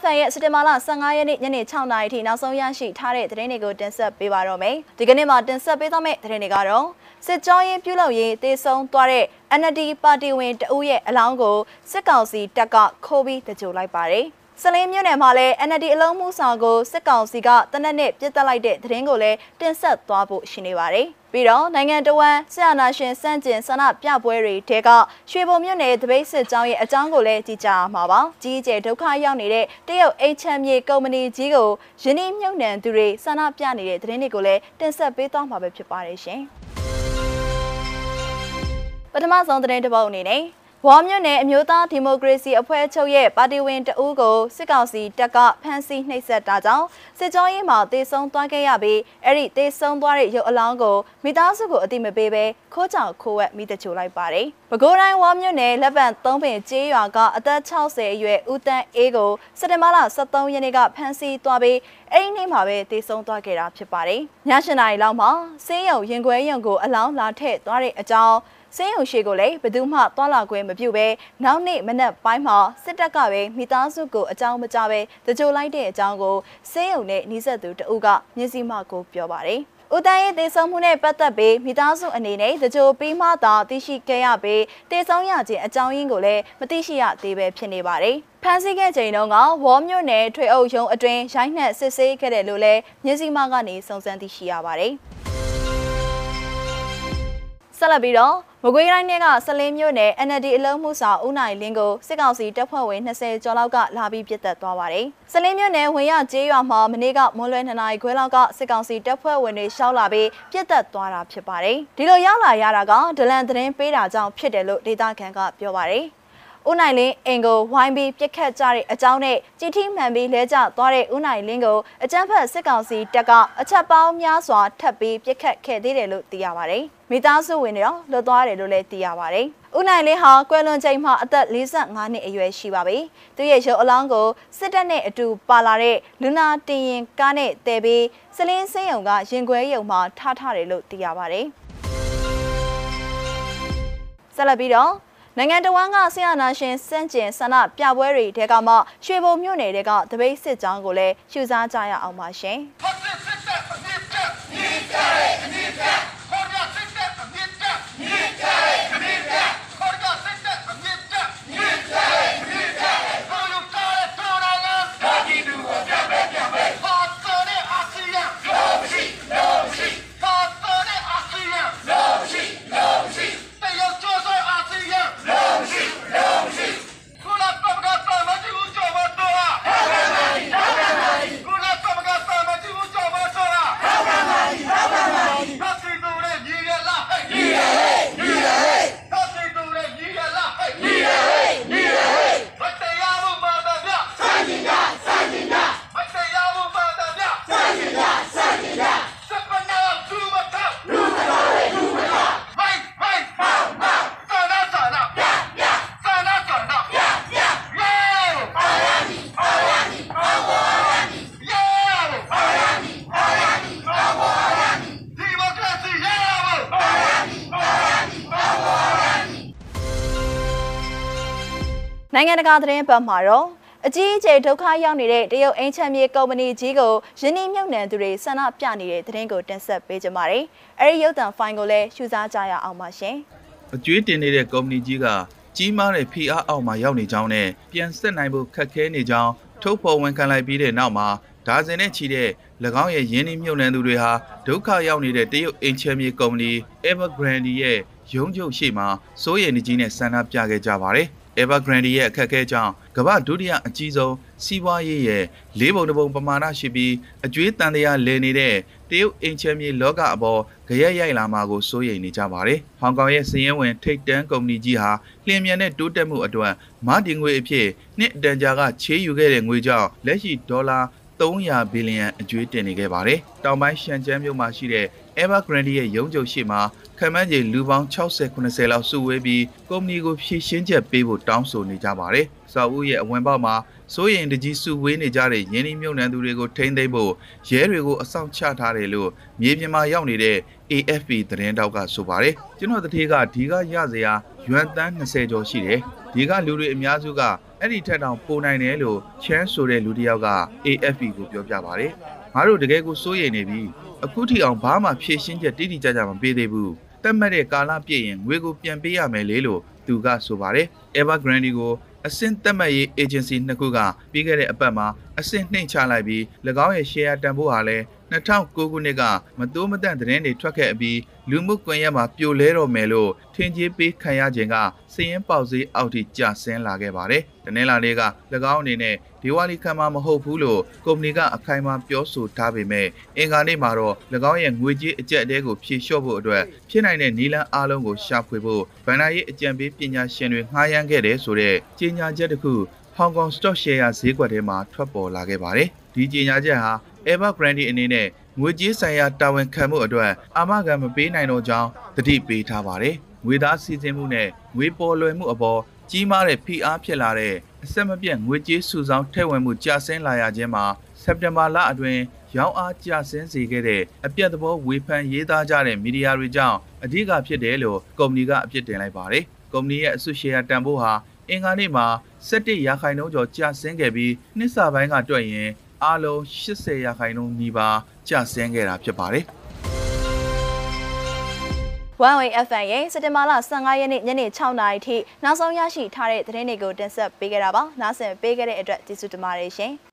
FM ရဲ့စက်တင်ဘာလ15ရက်နေ့ညနေ6နာရီထိနောက်ဆုံးရရှိထားတဲ့သတင်းတွေကိုတင်ဆက်ပေးပါတော့မယ်။ဒီကနေ့မှာတင်ဆက်ပေးသွားမယ့်သတင်းတွေကတော့စစ်ကြောရေးပြုလုပ်ရေးတေဆုံးသွားတဲ့ NLD ပါတီဝင်တဦးရဲ့အလောင်းကိုစစ်ကောင်စီတပ်ကခိုးပြီးတကြိုလိုက်ပါတယ်။ စလင်းမြို့နယ်မှာလည်း NLD အလုံးမှုဆောင်ကိုစစ်ကောင်စီကတနက်နေ့ပြစ်တက်လိုက်တဲ့သတင်းကိုလည်းတင်ဆက်သွားဖို့ရှိနေပါတယ်။ပြီးတော့နိုင်ငံတော်ဝန်ဆရာနာရှင်စန့်ကျင်ဆန္ဒပြပွဲတွေတဲကရွှေဘုံမြို့နယ်တပိတ်စစ်ကြောင်းရဲ့အကြောင်းကိုလည်းကြည့်ကြမှာပါ။ကြီးကျယ်ဒုက္ခရောက်နေတဲ့တရုတ်အိချမ်းမြေကုမ္ပဏီကြီးကိုယင်းနှမြုပ်နှံသူတွေဆန္ဒပြနေတဲ့သတင်းတွေကိုလည်းတင်ဆက်ပေးသွားမှာပဲဖြစ်ပါတယ်ရှင်။ပထမဆုံးသတင်းတစ်ပုဒ်အနေနဲ့ ဝါမြို့နယ်အမျိုးသားဒီမိုကရေစီအဖွဲ့ချုပ်ရဲ့ပါတီဝင်တဦးကိုစစ်ကောင်စီတပ်ကဖမ်းဆီးနှိပ်စက်တာကြောင့်စစ်ကြောရေးမှာတေဆုံးသွားခဲ့ရပြီးအဲ့ဒီတေဆုံးသွားတဲ့ရုပ်အလောင်းကိုမိသားစုကိုအတိမပေးဘဲခိုးကြောင်ခိုးဝက်မိတချို့လိုက်ပါတယ်။ပဲခူးတိုင်းဝါမြို့နယ်လက်ပံသုံးပင်ကျေးရွာကအသက်60အရွယ်ဦးတန်းအေးကိုစက်တင်ဘာလ23ရက်နေ့ကဖမ်းဆီးသွားပြီးအဲ့ဒီနေ့မှာပဲတေဆုံးသွားခဲ့တာဖြစ်ပါတယ်။ည7နာရီလောက်မှာစင်းရုံရင်ခွဲရုံကိုအလောင်းလာထည့်သွားတဲ့အကြောင်း စင်းရုံရှိကိုလည်းဘယ်သူမှတွာလာခွင့်မပြုဘဲနောက်နေ့မနက်ပိုင်းမှာစစ်တပ်ကပဲမိသားစုကိုအကြောင်းမကြားဘဲတကြိုလိုက်တဲ့အကြောင်းကိုစင်းရုံနဲ့နှီးဆက်သူတအုပ်ကမျက်စိမှကိုပြောပါတယ်။ဦးတန်းရဲ့တေဆုံးမှုနဲ့ပတ်သက်ပြီးမိသားစုအနေနဲ့တကြိုပြီးမှသာသိရှိခဲ့ရပြီးတေဆုံးရခြင်းအကြောင်းရင်းကိုလည်းမသိရှိရသေးပဲဖြစ်နေပါတယ်။ဖန်ဆီးခဲ့ချိန်တုန်းကဝေါ်မြို့နယ်ထွေအုပ်ရုံးအတွင်းရိုင်းနှက်စစ်ဆေးခဲ့တယ်လို့လည်းမျက်စိမှကနေစုံစမ်းသိရှိရပါတယ်။ ဆက်လက်ပြီးတော့မကွေးတိုင်းထဲကဆလင်းမြို့နယ် NLD အလုံးမှုဆောင်ဦးနိုင်လင်းကိုစစ်ကောင်စီတပ်ဖွဲ့ဝင်20ကျော်လောက်ကလာပြီးပြစ်တက်သွားပါတယ်။ဆလင်းမြို့နယ်ဝင်ရကျေးရွာမှာမနေ့ကမွန်းလွဲ2နာရီခွဲလောက်ကစစ်ကောင်စီတပ်ဖွဲ့ဝင်တွေရှောက်လာပြီးပြစ်တက်သွားတာဖြစ်ပါတယ်။ဒီလိုရောက်လာရတာကဒလန်သတင်းပေးတာကြောင့်ဖြစ်တယ်လို့ဒေသခံကပြောပါတယ်။ ဦးနိုင်လင်းအင်ကိုဝိုင်းပြီးပြစ်ခတ်ကြတဲ့အကြောင်းနဲ့ကြည်ထိမှန်ပြီးလဲကျသွားတဲ့ဦးနိုင်လင်းကိုအကြမ်းဖက်စစ်ကောင်စီတပ်ကအချက်ပေါင်းများစွာထပ်ပြီးပြစ်ခတ်ခဲ့သေးတယ်လို့သိရပါတယ်။မိသားစုဝင်တွေတော့လွတ်သွားတယ်လို့လည်းသိရပါတယ်။ဦးနိုင်လင်းဟာကွယ်လွန်ချိန်မှာအသက်45နှစ်အရွယ်ရှိပါပြီ။သူရဲ့ရုပ်အလောင်းကိုစစ်တပ်နဲ့အတူပါလာတဲ့လူနာတင်ရင်ကားနဲ့တဲပြီးစလင်းစင်းယုံကရင်ခွဲယုံမှာထားထားတယ်လို့သိရပါတယ်။ဆက်လက်ပြီးတော့ နိုင်ငံတော်ဝန်ကဆရာနာရှင်စန့်ကျင်ဆန္ဒပြပွဲတွေတဲကမှရွှေဘုံမြို့နယ်တဲကတပိတ်စစ်ကြောင်းကိုလည်းရှုစားကြရအောင်ပါရှင်။ နိုင်ငံတကာသတင်းပတ်မှာတော့အကြီးအကျယ်ဒုက္ခရောက်နေတဲ့တရုတ်အင်ချမ်းမြေကုမ္ပဏီကြီးကိုယင်းနှမြုပ်နှံသူတွေဆန္ဒပြနေတဲ့သတင်းကိုတင်ဆက်ပေးကြပါမယ်။အဲဒီရုပ်သံဖိုင်ကိုလည်းရှုစားကြရအောင်ပါရှင်။အကျွေးတင်နေတဲ့ကုမ္ပဏီကြီးကကြီးမားတဲ့ဖိအားအောက်မှာရောက်နေကြောင်းနဲ့ပြန်ဆက်နိုင်ဖို့ခက်ခဲနေကြောင်းထုတ်ဖော်ဝန်ခံလိုက်ပြီးတဲ့နောက်မှာဒါဇင်နဲ့ချီတဲ့၎င်းရဲ့ရင်းနှီးမြှုပ်နှံသူတွေဟာဒုက္ခရောက်နေတဲ့တရုတ်အင်ချမ်းမြေကုမ္ပဏီ Evergrande ရဲ့ရုံးချုပ်ရှိမှစိုးရိမ်နေကြီးနဲ့ဆန္ဒပြခဲ့ကြပါတယ်။ Evergrande ရဲ့အခက်အခဲကြောင့်ကမ္ဘာဒုတိယအကြီးဆုံးစီးပွားရေးရဲ့လေးပုံတစ်ပုံပမာဏရှိပြီးအကျွေးတန်တရားလည်နေတဲ့တရုတ်အင်ချမ်းမြေလောကအပေါ်ကြရက်ရိုက်လာမှာကိုစိုးရိမ်နေကြပါတယ်။ဟောင်ကောင်ရဲ့စည်ရင်ဝင်ထိတ်တန်းကုမ္ပဏီကြီးဟာလျင်မြန်တဲ့တိုးတက်မှုအတွက်မတင်ငွေအဖြစ်နှစ်အတန်ကြာကချေးယူခဲ့တဲ့ငွေကြောင့်လက်ရှိဒေါ်လာ300ဘီလီယံအကျွေးတင်နေခဲ့ပါတယ်။တောင်ပိုင်းရှန်ကျန်းမြို့မှာရှိတဲ့ Evergrande ရဲ့ရုံးချုပ်ရှိမှာခံမှန်းခြေလူပေါင်း60-90လောက်စုဝေးပြီးကုမ္ပဏီကိုဖြည့်ရှင်းချက်ပေးဖို့တောင်းဆိုနေကြပါတယ်။စာအုပ်ရဲ့အဝင်ပေါက်မှာစိုးရင်တကြီးစုဝေးနေကြတဲ့ရင်းနှီးမြှုပ်နှံသူတွေကိုထိန်းသိမ်းဖို့ရဲတွေကိုအဆောင်ချထားတယ်လို့မြေပြင်မှာရောက်နေတဲ့ AFP သတင်းတောက်ကဆိုပါတယ်။ကျွန်တော်တထေးကဒီကရစရာရွမ်တန်း20ကျော်ရှိတယ်ဒီကလူတွေအများစုကအဲ့ဒီထက်တောင်ပိုနိုင်တယ်လို့ချမ်းဆိုတဲ့လူတစ်ယောက်က AFP ကိုပြောပြပါတယ်ငါတို့တကယ်ကိုစိုးရိမ်နေပြီ အခုထိအောင်ဘာမှဖြည့်ရှင်းချက်တိတိကျကျမပေးသေးဘူးတတ်မှတ်တဲ့ကာလပြည့်ရင်ငွေကိုပြန်ပေးရမယ်လေလို့သူကဆိုပါတယ် Evergrande ကိုအဆင့်တက်မှတ်ရေး agency နှစ်ခုကပြီးခဲ့တဲ့အပတ်မှာအဆင့်နှိမ့်ချလိုက်ပြီး၎င်းရဲ့ share တန်ဖိုးဟာလည်း 2009ခုနှစ်ကမတိုးမတန့်သတင်းတွေထွက်ခဲ့အပြီးလူမှုကွန်ရက်မှာပြိုလဲတော့မယ်လို့ထင်ကြီးပေးခံရခြင်းကစည်ရင်ပေါက်စည်းအောက်ထိကျဆင်းလာခဲ့ပါတယ်။တနင်္လာနေ့က၎င်းအနေနဲ့ဒီဝါလီခံမှာမဟုတ်ဘူးလို့ကုမ္ပဏီကအခိုင်အမာပြောဆိုထားပေမဲ့အင်္ဂါနေ့မှာတော့၎င်းရဲ့ငွေကြေးအကျက်အတဲကိုဖြေလျှော့ဖို့အတွက်ဖြစ်နိုင်တဲ့နည်းလမ်းအလုံးကိုရှာဖွေဖို့ဗန်နာရေးအကြံပေးပညာရှင်တွေငှားရမ်းခဲ့တယ်ဆိုတဲ့ကြေညာချက်တစ်ခုဟောင်ကောင် stock share ဈေးကွက်ထဲမှာထွက်ပေါ်လာခဲ့ပါတယ်။ဒီကြေညာချက်ဟာ Evergrande အနေနဲ့ငွေကြေးဆိုင်ရာတာဝန်ခံမှုအတွက်အာမခံမပေးနိုင်တော့ကြောင်းတတိပေးထားပါတယ်။ငွေသားစီစဉ်မှုနဲ့ငွေပေါ်လွယ်မှုအပေါ်ကြီးမားတဲ့ဖိအားဖြစ်လာတဲ့အဆက်မပြတ်ငွေကြေးစုဆောင်းထည့်ဝင်မှုကျဆင်းလာရခြင်းမှာစက်တင်ဘာလအတွင်းရောင်းအားကျဆင်းစေခဲ့တဲ့အပြတ်သဘောဝေဖန်ရေးသားကြတဲ့မီဒီယာတွေကြောင့်အဓိကဖြစ်တယ်လို့ကုမ္ပဏီကအပြစ်တင်လိုက်ပါတယ်။ကုမ္ပဏီရဲ့အစုရှယ်ယာတန်ဖိုးဟာအင်္ဂါနေ့မှာ17ရာခိုင်နှုန်းကျော်ကျဆင်းခဲ့ပြီးနှစ်စပိုင်းကတွက်ရင် အားလုံး80ရာခိုင်နှုန်းနီးပါးကျဆင်းခဲ့တာဖြစ်ပါတယ်။ One Way FM ရဲ့စက်တင်ဘာလ15ရက်နေ့ညနေ6နာရီထိနောက်ဆုံးရရှိထားတဲ့သတင်းတွေကိုတင်ဆက်ပေးခဲ့တာပါ။နားဆင်ပေးခဲ့တဲ့အတွက်ကျေးဇူးတင်ပါတယ်ရှင်။